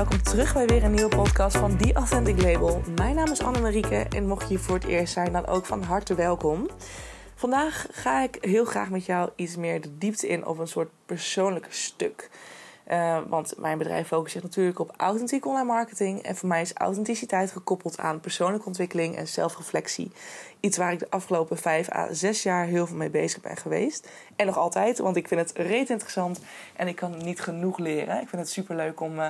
welkom terug bij weer een nieuwe podcast van The Authentic Label. Mijn naam is Anne-Marieke en mocht je hier voor het eerst zijn, dan ook van harte welkom. Vandaag ga ik heel graag met jou iets meer de diepte in op een soort persoonlijk stuk. Uh, want mijn bedrijf focust zich natuurlijk op authentiek online marketing. En voor mij is authenticiteit gekoppeld aan persoonlijke ontwikkeling en zelfreflectie. Iets waar ik de afgelopen vijf à zes jaar heel veel mee bezig ben geweest. En nog altijd, want ik vind het reet interessant en ik kan niet genoeg leren. Ik vind het super leuk om uh,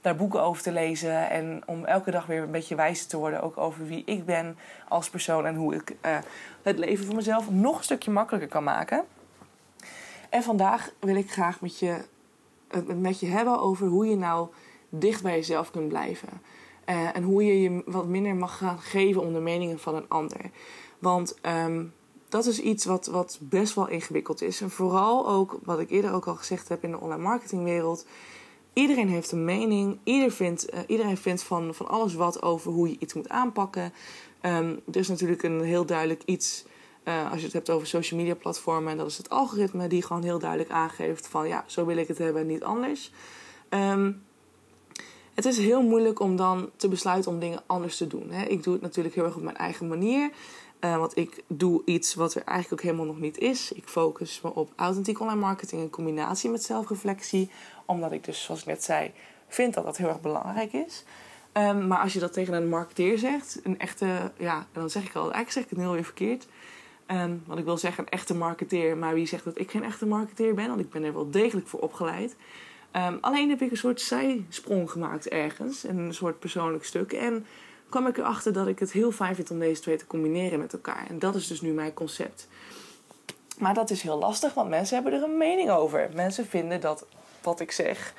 daar boeken over te lezen en om elke dag weer een beetje wijzer te worden. Ook over wie ik ben als persoon en hoe ik uh, het leven voor mezelf nog een stukje makkelijker kan maken. En vandaag wil ik graag met je het met je hebben over hoe je nou dicht bij jezelf kunt blijven. Uh, en hoe je je wat minder mag gaan geven om de meningen van een ander. Want um, dat is iets wat, wat best wel ingewikkeld is. En vooral ook, wat ik eerder ook al gezegd heb in de online marketingwereld. Iedereen heeft een mening. Ieder vindt, uh, iedereen vindt van, van alles wat over hoe je iets moet aanpakken. Um, er is natuurlijk een heel duidelijk iets uh, als je het hebt over social media platformen, en dat is het algoritme die gewoon heel duidelijk aangeeft van ja, zo wil ik het hebben, niet anders. Um, het is heel moeilijk om dan te besluiten om dingen anders te doen. Hè. Ik doe het natuurlijk heel erg op mijn eigen manier. Uh, want ik doe iets wat er eigenlijk ook helemaal nog niet is. Ik focus me op authentiek online marketing in combinatie met zelfreflectie. Omdat ik dus, zoals ik net zei, vind dat dat heel erg belangrijk is. Um, maar als je dat tegen een marketeer zegt, een echte, ja, dan zeg ik al, eigenlijk zeg ik het heel weer verkeerd. Um, want ik wil zeggen een echte marketeer, maar wie zegt dat ik geen echte marketeer ben? Want ik ben er wel degelijk voor opgeleid. Um, alleen heb ik een soort zijsprong gemaakt ergens, een soort persoonlijk stuk. En kwam ik erachter dat ik het heel fijn vind om deze twee te combineren met elkaar. En dat is dus nu mijn concept. Maar dat is heel lastig, want mensen hebben er een mening over. Mensen vinden dat wat ik zeg.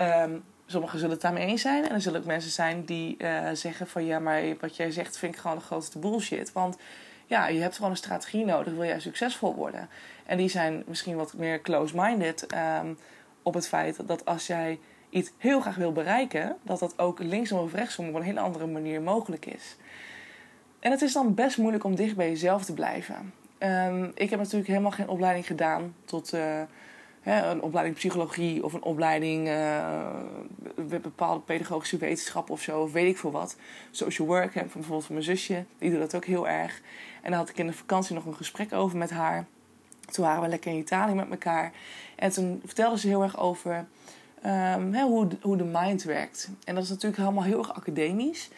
Um, sommigen zullen het daarmee eens zijn. En er zullen ook mensen zijn die uh, zeggen van ja, maar wat jij zegt vind ik gewoon de grootste bullshit. Want ja, je hebt gewoon een strategie nodig, wil jij succesvol worden. En die zijn misschien wat meer close-minded um, op het feit dat als jij iets heel graag wil bereiken, dat dat ook linksom of rechtsom op een hele andere manier mogelijk is. En het is dan best moeilijk om dicht bij jezelf te blijven. Um, ik heb natuurlijk helemaal geen opleiding gedaan tot uh, hè, een opleiding psychologie of een opleiding uh, bepaalde pedagogische wetenschap of zo, of weet ik veel wat. Social work, hè, bijvoorbeeld van mijn zusje, die doet dat ook heel erg. En daar had ik in de vakantie nog een gesprek over met haar. Toen waren we lekker in Italië met elkaar. En toen vertelde ze heel erg over um, hoe, hoe de mind werkt. En dat is natuurlijk allemaal heel erg academisch.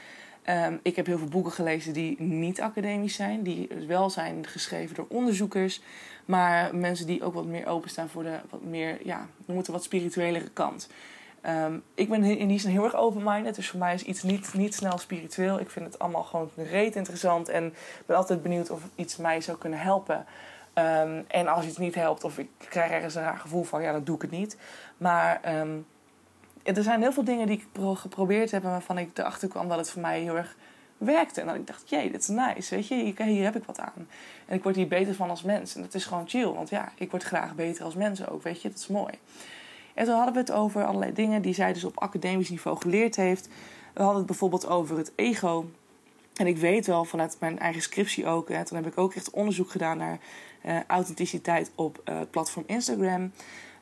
Um, ik heb heel veel boeken gelezen die niet academisch zijn, die wel zijn geschreven door onderzoekers, maar mensen die ook wat meer openstaan voor de wat meer, ja, noem het wat spirituelere kant. Um, ik ben in die zin heel erg open-minded, dus voor mij is iets niet, niet snel spiritueel. Ik vind het allemaal gewoon reet interessant en ben altijd benieuwd of iets mij zou kunnen helpen. Um, en als iets niet helpt of ik krijg ergens een raar gevoel van, ja, dan doe ik het niet. Maar um, er zijn heel veel dingen die ik geprobeerd heb waarvan ik erachter kwam dat het voor mij heel erg werkte. En dat ik dacht, jee, dit is nice, weet je, hier heb ik wat aan. En ik word hier beter van als mens. En dat is gewoon chill, want ja, ik word graag beter als mens ook, weet je, dat is mooi. En toen hadden we het over allerlei dingen die zij dus op academisch niveau geleerd heeft. We hadden het bijvoorbeeld over het ego. En ik weet wel vanuit mijn eigen scriptie ook, hè, toen heb ik ook echt onderzoek gedaan naar authenticiteit op het platform Instagram.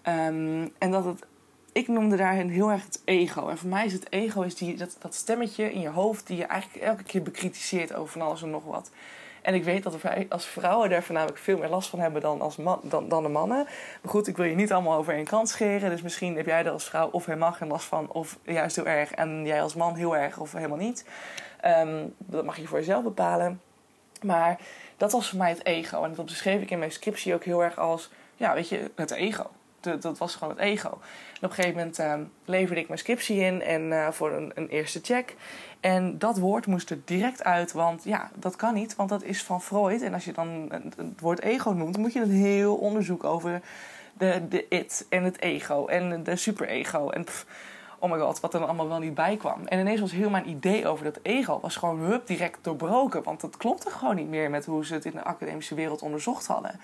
Um, en dat het, ik noemde daarin heel erg het ego. En voor mij is het ego is die, dat, dat stemmetje in je hoofd die je eigenlijk elke keer bekritiseert over van alles en nog wat. En ik weet dat wij als vrouwen daar voornamelijk veel meer last van hebben dan, als man, dan, dan de mannen. Maar goed, ik wil je niet allemaal over één kant scheren. Dus misschien heb jij er als vrouw of helemaal geen last van, of juist heel erg. En jij als man heel erg of helemaal niet. Um, dat mag je voor jezelf bepalen. Maar dat was voor mij het ego. En dat beschreef ik in mijn scriptie ook heel erg als, ja, weet je, het ego. Dat, dat was gewoon het ego. En op een gegeven moment uh, leverde ik mijn scriptie in en, uh, voor een, een, eerste check. En dat woord moest er direct uit, want ja, dat kan niet, want dat is van Freud. En als je dan het woord ego noemt, moet je een heel onderzoek over de, de it en het ego en de superego. En oh my god, wat er allemaal wel niet bij kwam. En ineens was heel mijn idee over dat ego was gewoon hup, direct doorbroken. Want dat klopte gewoon niet meer met hoe ze het in de academische wereld onderzocht hadden.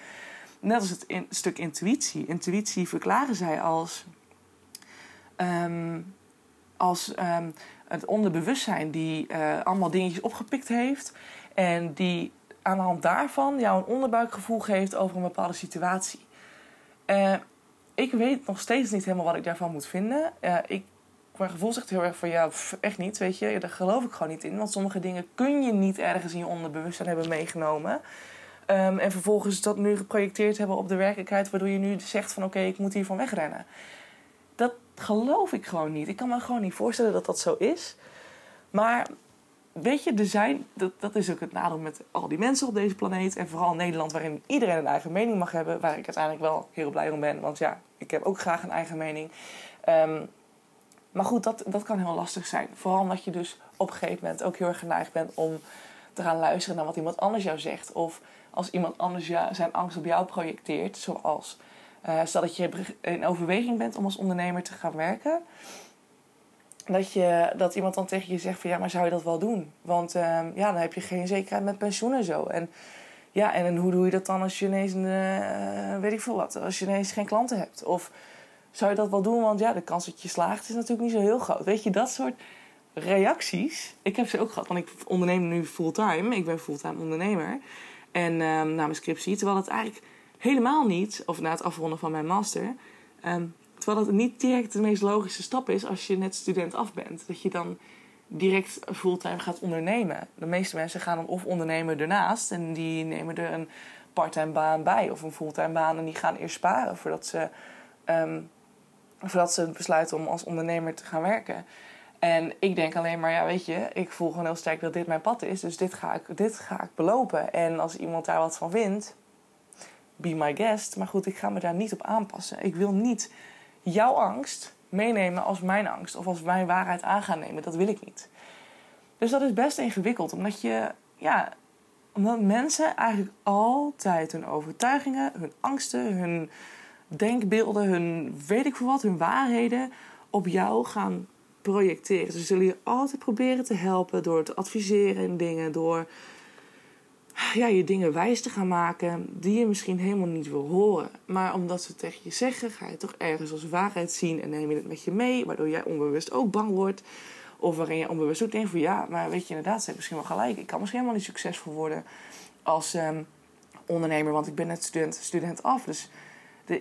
Net als het in, stuk intuïtie. Intuïtie verklaren zij als, um, als um, het onderbewustzijn die uh, allemaal dingetjes opgepikt heeft. En die aan de hand daarvan jou een onderbuikgevoel geeft over een bepaalde situatie. Uh, ik weet nog steeds niet helemaal wat ik daarvan moet vinden. Uh, ik mijn gevoel zegt heel erg van ja, echt niet, weet je. Daar geloof ik gewoon niet in. Want sommige dingen kun je niet ergens in je onderbewustzijn hebben meegenomen. Um, en vervolgens dat nu geprojecteerd hebben op de werkelijkheid, waardoor je nu zegt van oké, ik moet hiervan wegrennen. Dat geloof ik gewoon niet. Ik kan me gewoon niet voorstellen dat dat zo is. Maar weet je, er zijn, dat, dat is ook het nadeel met al die mensen op deze planeet. En vooral Nederland, waarin iedereen een eigen mening mag hebben. Waar ik uiteindelijk wel heel blij om ben. Want ja, ik heb ook graag een eigen mening. Um, maar goed, dat, dat kan heel lastig zijn. Vooral omdat je dus op een gegeven moment ook heel erg geneigd bent om te gaan luisteren naar wat iemand anders jou zegt. Of als iemand anders zijn angst op jou projecteert. Zoals uh, stel dat je in overweging bent om als ondernemer te gaan werken. Dat, je, dat iemand dan tegen je zegt van ja, maar zou je dat wel doen? Want uh, ja, dan heb je geen zekerheid met pensioen en zo. En ja, en hoe doe je dat dan als je ineens, een, uh, weet ik veel wat, als je ineens geen klanten hebt? Of zou je dat wel doen? Want ja, de kans dat je slaagt is natuurlijk niet zo heel groot. Weet je, dat soort reacties. Ik heb ze ook gehad, want ik onderneem nu fulltime. Ik ben fulltime ondernemer. En um, na mijn scriptie. Terwijl het eigenlijk helemaal niet, of na het afronden van mijn master. Um, terwijl het niet direct de meest logische stap is als je net student af bent. Dat je dan direct fulltime gaat ondernemen. De meeste mensen gaan dan of ondernemen ernaast. En die nemen er een parttime baan bij. Of een fulltime baan. En die gaan eerst sparen voordat ze... Um, voordat ze besluiten om als ondernemer te gaan werken. En ik denk alleen maar, ja, weet je, ik voel gewoon heel sterk dat dit mijn pad is. Dus dit ga ik, dit ga ik belopen. En als iemand daar wat van vindt, be my guest. Maar goed, ik ga me daar niet op aanpassen. Ik wil niet jouw angst meenemen als mijn angst. Of als mijn waarheid aan gaan nemen. Dat wil ik niet. Dus dat is best ingewikkeld. Omdat je, ja, omdat mensen eigenlijk altijd hun overtuigingen, hun angsten, hun denkbeelden, hun weet ik veel wat, hun waarheden op jou gaan projecteren. Ze zullen je altijd proberen te helpen door te adviseren in dingen, door ja, je dingen wijs te gaan maken die je misschien helemaal niet wil horen. Maar omdat ze tegen je zeggen, ga je toch ergens als waarheid zien en neem je het met je mee, waardoor jij onbewust ook bang wordt. Of waarin je onbewust ook denkt van ja, maar weet je inderdaad, ze hebben misschien wel gelijk. Ik kan misschien helemaal niet succesvol worden als ehm, ondernemer, want ik ben net student, student af. Dus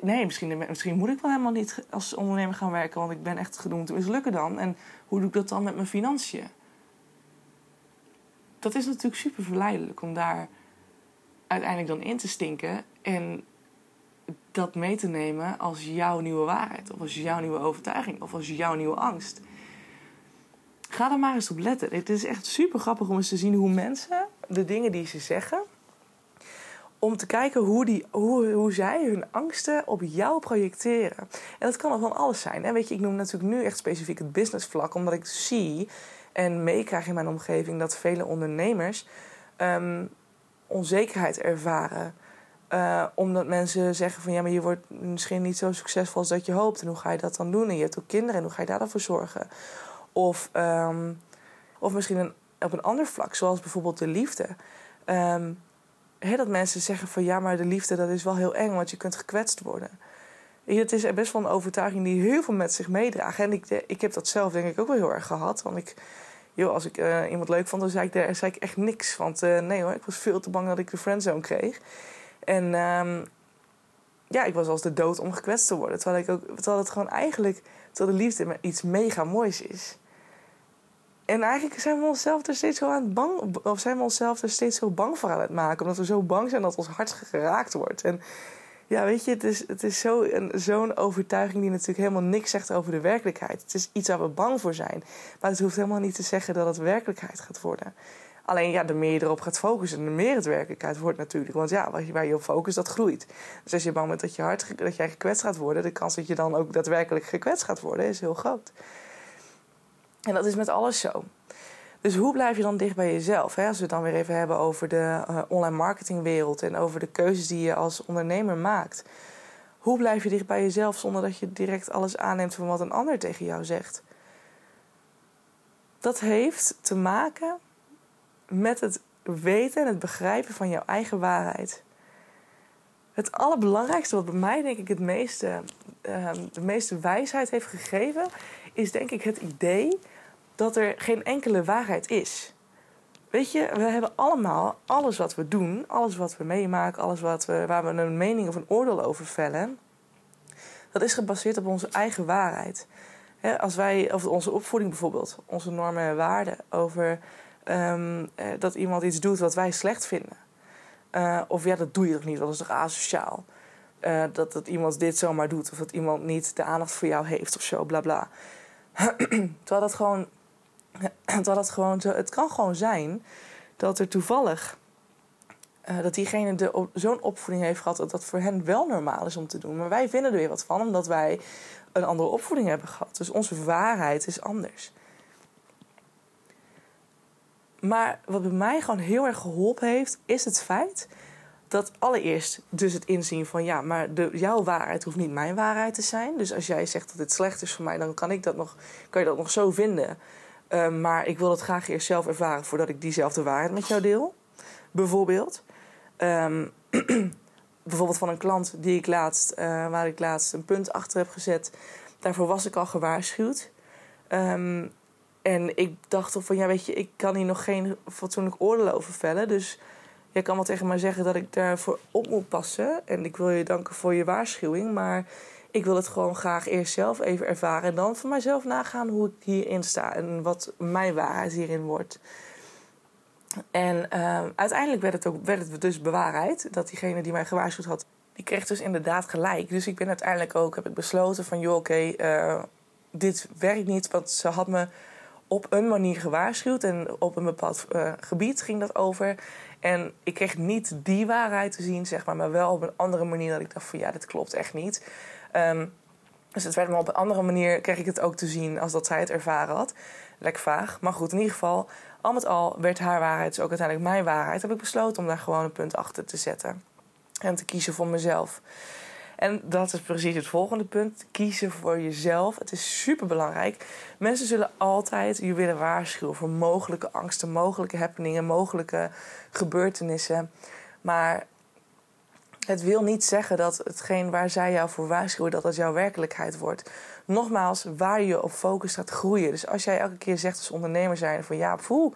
nee, misschien, misschien moet ik wel helemaal niet als ondernemer gaan werken, want ik ben echt gedoemd te mislukken dan. En hoe doe ik dat dan met mijn financiën? Dat is natuurlijk super verleidelijk om daar uiteindelijk dan in te stinken en dat mee te nemen als jouw nieuwe waarheid, of als jouw nieuwe overtuiging, of als jouw nieuwe angst. Ga er maar eens op letten. Het is echt super grappig om eens te zien hoe mensen de dingen die ze zeggen om te kijken hoe, die, hoe, zij hun angsten op jou projecteren. En dat kan van alles zijn. Hè? Weet je, ik noem natuurlijk nu echt specifiek het businessvlak, omdat ik zie en meekrijg in mijn omgeving dat vele ondernemers um, onzekerheid ervaren. Uh, omdat mensen zeggen van ja, maar je wordt misschien niet zo succesvol als dat je hoopt. En hoe ga je dat dan doen? En je hebt ook kinderen en hoe ga je daarvoor zorgen? Of, um, of misschien een, op een ander vlak, zoals bijvoorbeeld de liefde. Um, dat mensen zeggen van ja, maar de liefde dat is wel heel eng, want je kunt gekwetst worden. Het is best wel een overtuiging die heel veel met zich meedragen. En ik, ik heb dat zelf denk ik ook wel heel erg gehad. Want ik, joh, als ik uh, iemand leuk vond, dan zei ik, zei ik echt niks. Want uh, nee hoor, ik was veel te bang dat ik de friendzone kreeg. En um, ja, ik was als de dood om gekwetst te worden. Terwijl, ik ook, terwijl het gewoon eigenlijk, terwijl de liefde iets mega moois is. En eigenlijk zijn we onszelf er steeds zo aan het bang, of zijn we onszelf er steeds zo bang voor aan het maken, omdat we zo bang zijn dat ons hart geraakt wordt. En ja, weet je, het is, het is zo'n overtuiging die natuurlijk helemaal niks zegt over de werkelijkheid. Het is iets waar we bang voor zijn. Maar het hoeft helemaal niet te zeggen dat het werkelijkheid gaat worden. Alleen ja, de meer je erop gaat focussen, de meer het werkelijkheid wordt natuurlijk. Want ja, waar je op focust, dat groeit. Dus als je bang bent dat, je hart, dat jij gekwetst gaat worden, de kans dat je dan ook daadwerkelijk gekwetst gaat worden, is heel groot. En dat is met alles zo. Dus hoe blijf je dan dicht bij jezelf? Hè? Als we het dan weer even hebben over de uh, online marketingwereld en over de keuzes die je als ondernemer maakt. Hoe blijf je dicht bij jezelf zonder dat je direct alles aanneemt van wat een ander tegen jou zegt? Dat heeft te maken met het weten en het begrijpen van jouw eigen waarheid. Het allerbelangrijkste wat bij mij denk ik het meeste, uh, de meeste wijsheid heeft gegeven, is denk ik het idee dat er geen enkele waarheid is. Weet je, we hebben allemaal alles wat we doen, alles wat we meemaken, alles wat we, waar we een mening of een oordeel over vellen, dat is gebaseerd op onze eigen waarheid. als wij over onze opvoeding bijvoorbeeld, onze normen en waarden, over ehm, eh, dat iemand iets doet wat wij slecht vinden. Uh, of ja, dat doe je toch niet, dat is toch asociaal. Uh, dat, dat iemand dit zomaar doet, of dat iemand niet de aandacht voor jou heeft of zo, bla bla. terwijl dat gewoon, dat gewoon zo, het kan gewoon zijn dat er toevallig uh, dat diegene zo'n opvoeding heeft gehad dat dat voor hen wel normaal is om te doen. Maar wij vinden er weer wat van, omdat wij een andere opvoeding hebben gehad. Dus onze waarheid is anders. Maar wat bij mij gewoon heel erg geholpen heeft, is het feit dat allereerst dus het inzien van ja, maar de, jouw waarheid hoeft niet mijn waarheid te zijn. Dus als jij zegt dat het slecht is voor mij, dan kan ik dat nog, kan je dat nog zo vinden. Uh, maar ik wil het graag eerst zelf ervaren voordat ik diezelfde waarheid met jou deel. Bijvoorbeeld. Um, bijvoorbeeld van een klant die ik laatst, uh, waar ik laatst een punt achter heb gezet. Daarvoor was ik al gewaarschuwd. Um, en ik dacht van ja, weet je, ik kan hier nog geen fatsoenlijk oordeel over vellen. Dus jij kan wel tegen mij zeggen dat ik daarvoor op moet passen. En ik wil je danken voor je waarschuwing. Maar ik wil het gewoon graag eerst zelf even ervaren. En dan voor mijzelf nagaan hoe ik hierin sta. En wat mijn waarheid hierin wordt. En uh, uiteindelijk werd het, ook, werd het dus bewaarheid. Dat diegene die mij gewaarschuwd had, die kreeg dus inderdaad gelijk. Dus ik ben uiteindelijk ook, heb ik besloten van... joh, oké, eh, dit werkt niet. Want ze had me op een manier gewaarschuwd. En op een bepaald uh, gebied ging dat over. En ik kreeg niet die waarheid te zien, zeg maar. Maar wel op een andere manier dat ik dacht van... ja, dit klopt echt niet. Um, dus het werd op een andere manier... kreeg ik het ook te zien als dat zij het ervaren had. Lekker vaag. Maar goed, in ieder geval al met al werd haar waarheid dus ook uiteindelijk mijn waarheid. Heb ik besloten om daar gewoon een punt achter te zetten. En te kiezen voor mezelf. En dat is precies het volgende punt. Kiezen voor jezelf. Het is super belangrijk. Mensen zullen altijd je willen waarschuwen voor mogelijke angsten, mogelijke happeningen, mogelijke gebeurtenissen. Maar het wil niet zeggen dat hetgeen waar zij jou voor waarschuwen, dat dat jouw werkelijkheid wordt. Nogmaals, waar je op focus gaat groeien. Dus als jij elke keer zegt als ondernemer zijn van ja, poeh,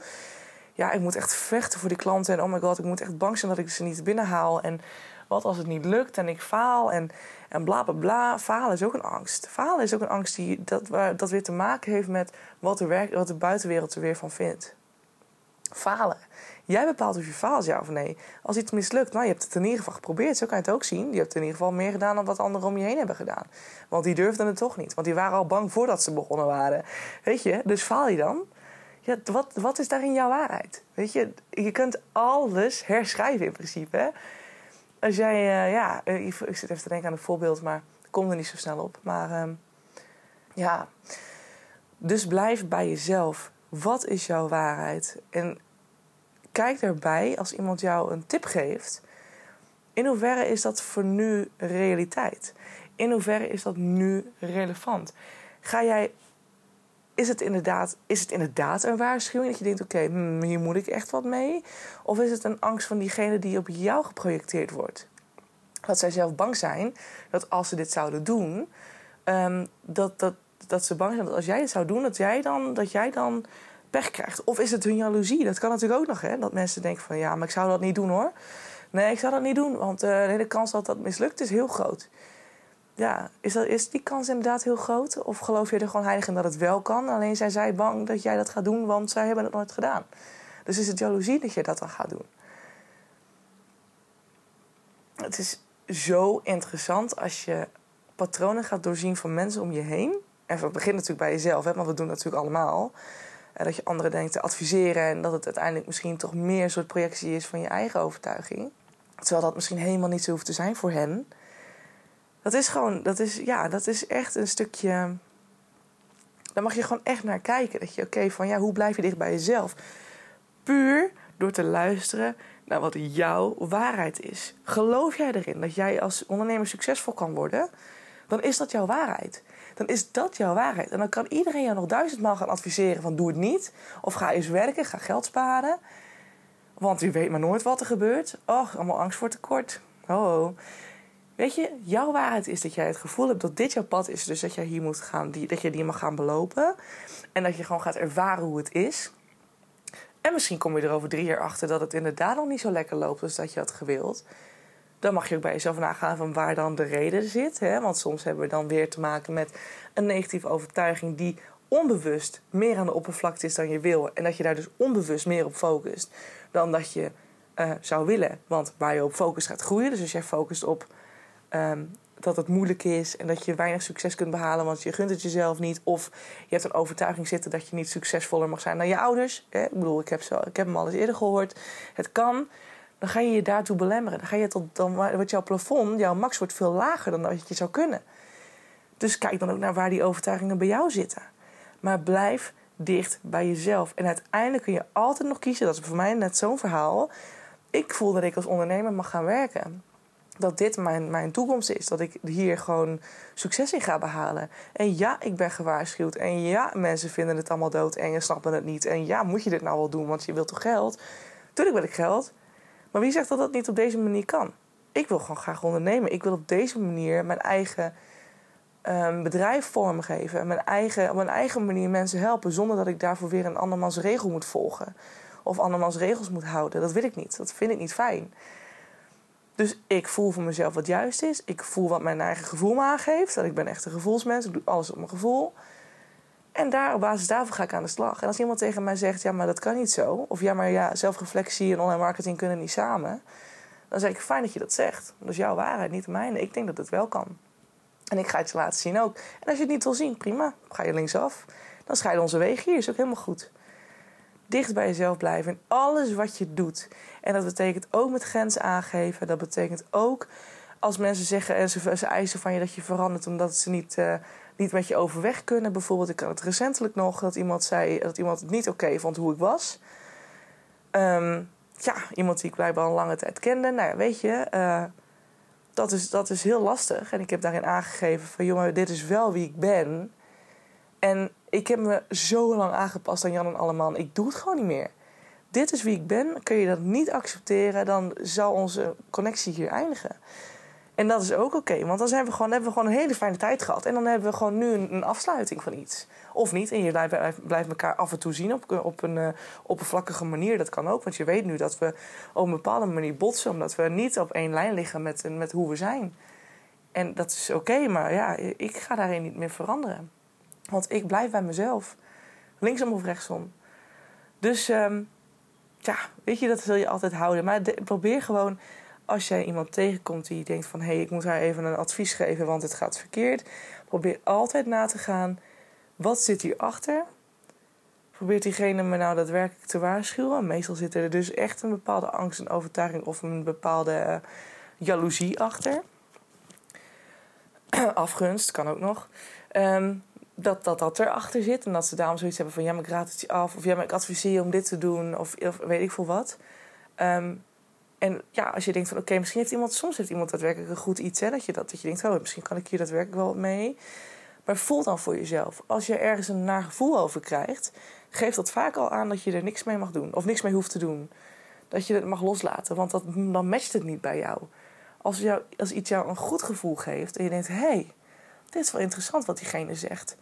ja, ik moet echt vechten voor die klanten. En oh my god, ik moet echt bang zijn dat ik ze niet binnenhaal. En wat als het niet lukt en ik faal en, en bla bla bla. Falen is ook een angst. Falen is ook een angst die dat, dat weer te maken heeft met wat de, wat de buitenwereld er weer van vindt. Falen. Jij bepaalt of je faalt, ja of nee. Als iets mislukt, nou, je hebt het in ieder geval geprobeerd. Zo kan je het ook zien. Je hebt in ieder geval meer gedaan dan wat anderen om je heen hebben gedaan. Want die durfden het toch niet. Want die waren al bang voordat ze begonnen waren. Weet je, dus faal je dan? Ja, wat, wat is daarin jouw waarheid? Weet je, je kunt alles herschrijven in principe. Als jij, uh, ja, ik, zit even te denken aan een voorbeeld, maar kom er niet zo snel op. Maar uh, ja, dus blijf bij jezelf. Wat is jouw waarheid? En kijk daarbij als iemand jou een tip geeft. In hoeverre is dat voor nu realiteit? In hoeverre is dat nu relevant? Ga jij, is, het inderdaad, is het inderdaad een waarschuwing dat je denkt: oké, hmm, hier moet ik echt wat mee? Of is het een angst van diegene die op jou geprojecteerd wordt? Dat zij zelf bang zijn dat als ze dit zouden doen, um, dat, dat, dat ze bang zijn dat als jij het zou doen, dat jij dan, dat jij dan pech krijgt. Of is het hun jaloezie? Dat kan natuurlijk ook nog, hè? Dat mensen denken van ja, maar ik zou dat niet doen hoor. Nee, ik zou dat niet doen, want uh, de kans dat dat mislukt is heel groot. Ja, is, dat, is die kans inderdaad heel groot? Of geloof je er gewoon heilig in dat het wel kan? Alleen zijn zij bang dat jij dat gaat doen, want zij hebben het nooit gedaan. Dus is het jaloezie dat je dat dan gaat doen? Het is zo interessant als je patronen gaat doorzien van mensen om je heen. En het begint natuurlijk bij jezelf, hè, want we doen dat natuurlijk allemaal. En dat je anderen denkt te adviseren en dat het uiteindelijk misschien toch meer een soort projectie is van je eigen overtuiging. Terwijl dat misschien helemaal niet zo hoeft te zijn voor hen. Dat is gewoon, dat is, ja, dat is echt een stukje. Daar mag je gewoon echt naar kijken. Dat je, oké, van ja, hoe blijf je dicht bij jezelf? Puur door te luisteren naar wat jouw waarheid is. Geloof jij erin dat jij als ondernemer succesvol kan worden? Dan is dat jouw waarheid dan is dat jouw waarheid. En dan kan iedereen jou nog duizendmaal gaan adviseren van doe het niet. Of ga eens werken, ga geld sparen. Want u weet maar nooit wat er gebeurt. Och, allemaal angst voor tekort. Oh. Weet je, jouw waarheid is dat jij het gevoel hebt dat dit jouw pad is. Dus dat, jij hier moet gaan, die, dat je die mag gaan belopen. En dat je gewoon gaat ervaren hoe het is. En misschien kom je er over drie jaar achter dat het inderdaad nog niet zo lekker loopt als dat je had gewild. Dan mag je ook bij jezelf nagaan van waar dan de reden zit. Hè? Want soms hebben we dan weer te maken met een negatieve overtuiging die onbewust meer aan de oppervlakte is dan je wil. En dat je daar dus onbewust meer op focust dan dat je uh, zou willen. Want waar je op focust gaat groeien. Dus als jij focust op um, dat het moeilijk is en dat je weinig succes kunt behalen, want je gunt het jezelf niet. Of je hebt een overtuiging zitten dat je niet succesvoller mag zijn dan je ouders. Ik bedoel, ik heb, zo, ik heb hem al eens eerder gehoord. Het kan. Dan ga je je daartoe belemmeren. Dan, ga je tot, dan wordt jouw plafond, jouw max wordt veel lager dan dat je zou kunnen. Dus kijk dan ook naar waar die overtuigingen bij jou zitten. Maar blijf dicht bij jezelf. En uiteindelijk kun je altijd nog kiezen. Dat is voor mij net zo'n verhaal. Ik voel dat ik als ondernemer mag gaan werken dat dit mijn, mijn toekomst is. Dat ik hier gewoon succes in ga behalen. En ja, ik ben gewaarschuwd. En ja, mensen vinden het allemaal dood en je snappen het niet. En ja, moet je dit nou wel doen, want je wilt toch geld? Tuurlijk wil ik geld. Maar wie zegt dat dat niet op deze manier kan? Ik wil gewoon graag ondernemen. Ik wil op deze manier mijn eigen um, bedrijf vormgeven. Mijn eigen, op mijn eigen manier mensen helpen. Zonder dat ik daarvoor weer een andermans regel moet volgen. Of andermans regels moet houden. Dat wil ik niet. Dat vind ik niet fijn. Dus ik voel voor mezelf wat juist is. Ik voel wat mijn eigen gevoel me aangeeft. Dat ik ben echt een gevoelsmens. Ik doe alles op mijn gevoel. En daar, op basis daarvan ga ik aan de slag. En als iemand tegen mij zegt, ja, maar dat kan niet zo. Of ja, maar ja, zelfreflectie en online marketing kunnen niet samen. Dan zeg ik, fijn dat je dat zegt. Dat is jouw waarheid, niet de mijne. Ik denk dat het wel kan. En ik ga het je laten zien ook. En als je het niet wil zien, prima. Ga je linksaf. Dan scheiden onze wegen hier. Is ook helemaal goed dicht bij jezelf blijven in alles wat je doet. En dat betekent ook met grenzen aangeven. Dat betekent ook als mensen zeggen en ze, ze eisen van je dat je verandert omdat ze niet, uh, niet met je overweg kunnen. Bijvoorbeeld, ik had het recentelijk nog dat iemand zei dat iemand het niet oké vond hoe ik was. Um, ja, iemand die ik blijkbaar al een lange tijd kende. Nou ja, weet je, uh, dat, is, dat is heel lastig. En ik heb daarin aangegeven van, jongen, dit is wel wie ik ben. En ik heb me zo lang aangepast aan Jan en Alleman. Ik doe het gewoon niet meer. Dit is wie ik ben. Kun je dat niet accepteren, dan zal onze connectie hier eindigen. En dat is ook oké, want dan zijn we gewoon, hebben we gewoon een hele fijne tijd gehad. En dan hebben we gewoon nu een, afsluiting van iets. Of niet. En je blijft, blijft elkaar af en toe zien op, op een uh, oppervlakkige manier. Dat kan ook, want je weet nu dat we op een bepaalde manier botsen. Omdat we niet op één lijn liggen met, met hoe we zijn. En dat is oké, maar ja, ik ga daarin niet meer veranderen. Want ik blijf bij mezelf. Linksom of rechtsom. Dus um, ja, weet je, dat zul je altijd houden. Maar probeer gewoon, als jij iemand tegenkomt die denkt van... hé, hey, ik moet haar even een advies geven, want het gaat verkeerd. Probeer altijd na te gaan, wat zit hierachter? Probeert diegene me nou daadwerkelijk te waarschuwen? Meestal zit er dus echt een bepaalde angst en overtuiging... of een bepaalde uh, jaloezie achter. Afgunst, kan ook nog. Um, dat, dat dat erachter zit. En dat ze daarom zoiets hebben van... ja, ik raad het je af. Of ja, maar ik adviseer je om dit te doen. Of, of weet ik veel wat. Ehm, en ja, als je denkt van... oké, misschien heeft iemand... soms heeft iemand daadwerkelijk een goed iets. Hè, dat, je dat, dat je denkt, oh, misschien kan ik hier daadwerkelijk wel mee. Maar voel dan voor jezelf. Als je ergens een naar gevoel over krijgt... geeft dat vaak al aan dat je er niks mee mag doen. Of niks mee hoeft te doen. Dat je het mag loslaten. Want dat, dan matcht het niet bij jou. Als, jou, als iets jou een goed gevoel geeft... en je denkt, hé... Hey, dit is wel interessant wat diegene zegt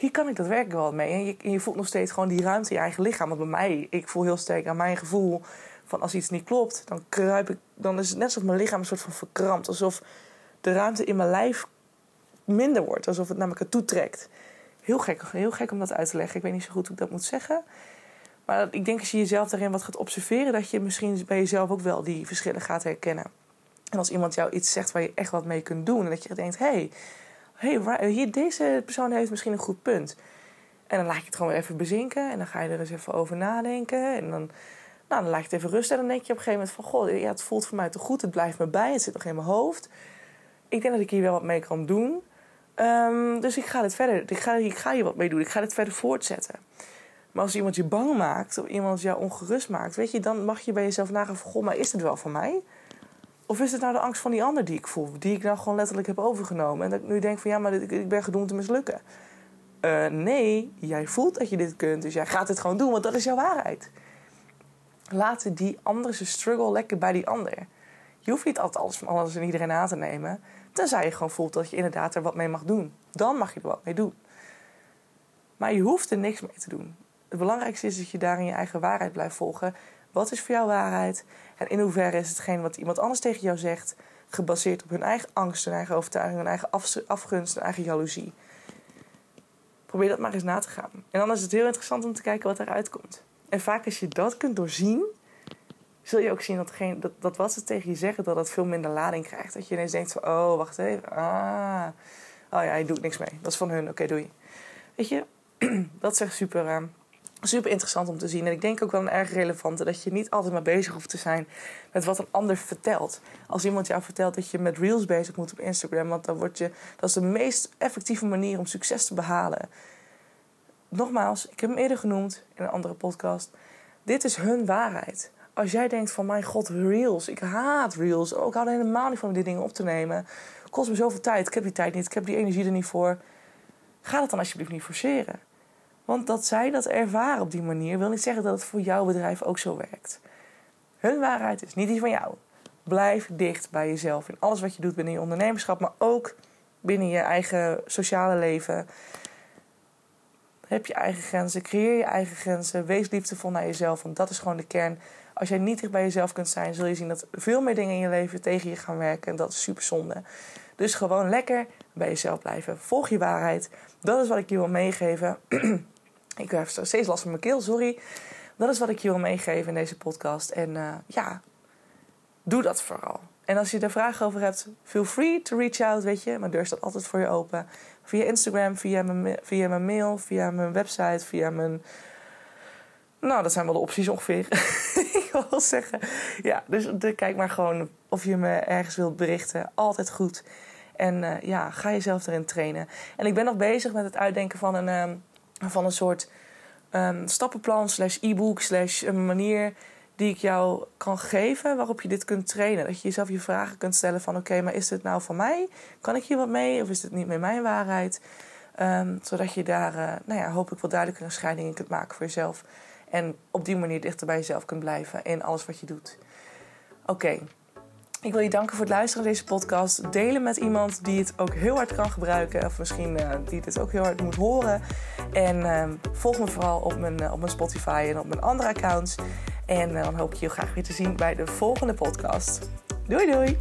hier kan ik dat werkelijk wel mee. En je, je, voelt nog steeds gewoon die ruimte in je eigen lichaam. Want bij mij, ik voel heel sterk aan mijn gevoel van als iets niet klopt, dan kruip ik, dan is het net alsof mijn lichaam een soort van verkrampt. Alsof de ruimte in mijn lijf minder wordt. Alsof het naar elkaar toe trekt. Heel gek, heel gek om dat uit te leggen. Ik weet niet zo goed hoe ik dat moet zeggen. Maar ik denk als je jezelf daarin wat gaat observeren, dat je misschien bij jezelf ook wel die verschillen gaat herkennen. En als iemand jou iets zegt waar je echt wat mee kunt doen, en dat je denkt: hé, hey, hey, hier, deze persoon heeft misschien een goed punt. En dan laat je het gewoon weer even bezinken. En dan ga je er eens even over nadenken. En dan, nou, dan laat je het even rusten. En dan denk je op een gegeven moment van... Goh, ja, het voelt voor mij te goed. Het blijft me bij. Het zit nog in mijn hoofd. Ik denk dat ik hier wel wat mee kan doen. Um, dus ik ga dit verder. Ik ga, ik ga hier wat mee doen. Ik ga dit verder voortzetten. Maar als iemand je bang maakt... Of iemand jou ongerust maakt... Weet je, dan mag je bij jezelf nagaan van... Goh, maar is het wel voor mij? Of is het nou de angst van die ander die ik voel? Die ik nou gewoon letterlijk heb overgenomen. En dat ik nu denk van ja, maar ik ben gedoemd te mislukken. Uh, nee, jij voelt dat je dit kunt. Dus jij gaat het gewoon doen, want dat is jouw waarheid. Laat die andere struggle lekker bij die ander. Je hoeft niet altijd alles van alles en iedereen aan te nemen. Tenzij je gewoon voelt dat je inderdaad er wat mee mag doen. Dan mag je er wat mee doen. Maar je hoeft er niks mee te doen. Het belangrijkste is dat je daarin je eigen waarheid blijft volgen. Wat is voor jou waarheid? En in hoeverre is hetgeen wat iemand anders tegen jou zegt gebaseerd op hun eigen angst, hun eigen overtuiging, hun eigen afgunst, hun eigen jaloezie. Probeer dat maar eens na te gaan. En dan is het heel interessant om te kijken wat eruit komt. En vaak als je dat kunt doorzien, zul je ook zien dat, geen, dat, dat wat ze tegen je zeggen, dat het veel minder lading krijgt. Dat je ineens denkt van, oh, wacht even. Ah, oh ja, hij doet niks mee. Dat is van hun, oké, doei. Weet je, dat is echt super, uh, super interessant om te zien. En ik denk ook wel een erg relevante dat je niet altijd maar bezig hoeft te zijn met wat een ander vertelt. Als iemand jou vertelt dat je met reels bezig moet op Instagram, want dan word je, dat is de meest effectieve manier om succes te behalen. Nogmaals, ik heb hem eerder genoemd in een andere podcast. Dit is hun waarheid. Als jij denkt van mijn god, reels, ik haat reels. Ook hou helemaal niet van om die dingen op te nemen. Kost me zoveel tijd, ik heb die tijd niet, ik heb die energie er niet voor. Ga dat dan alsjeblieft niet forceren. Want dat zij dat ervaren op die manier wil niet zeggen dat het voor jouw bedrijf ook zo werkt. Hun waarheid is niet die van jou. Blijf dicht bij jezelf in alles wat je doet binnen je ondernemerschap, maar ook binnen je eigen sociale leven. Heb je eigen grenzen, creëer je eigen grenzen, wees liefdevol naar jezelf, want dat is gewoon de kern. Als jij niet dicht bij jezelf kunt zijn, zul je zien dat veel meer dingen in je leven tegen je gaan werken en dat is super zonde. Dus gewoon lekker bij jezelf blijven. Volg je waarheid. Dat is wat ik je wil meegeven. ik heb steeds last van mijn keel, sorry. Dat is wat ik je wil meegeven in deze podcast. En uh, ja, doe dat vooral. En als je er vragen over hebt, feel free to reach out, weet je. Mijn deur staat altijd voor je open. Via Instagram, via mijn, via mijn mail, via mijn website, via mijn... Nou, dat zijn wel de opties ongeveer. ik wil zeggen. Ja, dus kijk maar gewoon of je me ergens wilt berichten. Altijd goed. En uh, ja, ga jezelf erin trainen. En ik ben nog bezig met het uitdenken van een, um, van een soort um, stappenplan, slash e-book, slash een manier die ik jou kan geven waarop je dit kunt trainen. Dat je jezelf je vragen kunt stellen van oké, maar is dit nou van mij? Kan ik hier wat mee? Of is dit niet meer mijn waarheid? Um, zodat je daar, uh, nou ja, hopelijk wat duidelijker een scheiding in kunt maken voor jezelf. En op die manier dichter bij jezelf kunt blijven in alles wat je doet. Oké, ik wil je danken voor het luisteren naar deze podcast. Delen met iemand die het ook heel hard kan gebruiken. Of misschien uh, die het ook heel hard moet horen. En uh, volg me vooral op mijn, uh, op mijn Spotify en op mijn andere accounts. En eh, dan hoop ik je graag weer te zien bij de volgende podcast. Doei doei!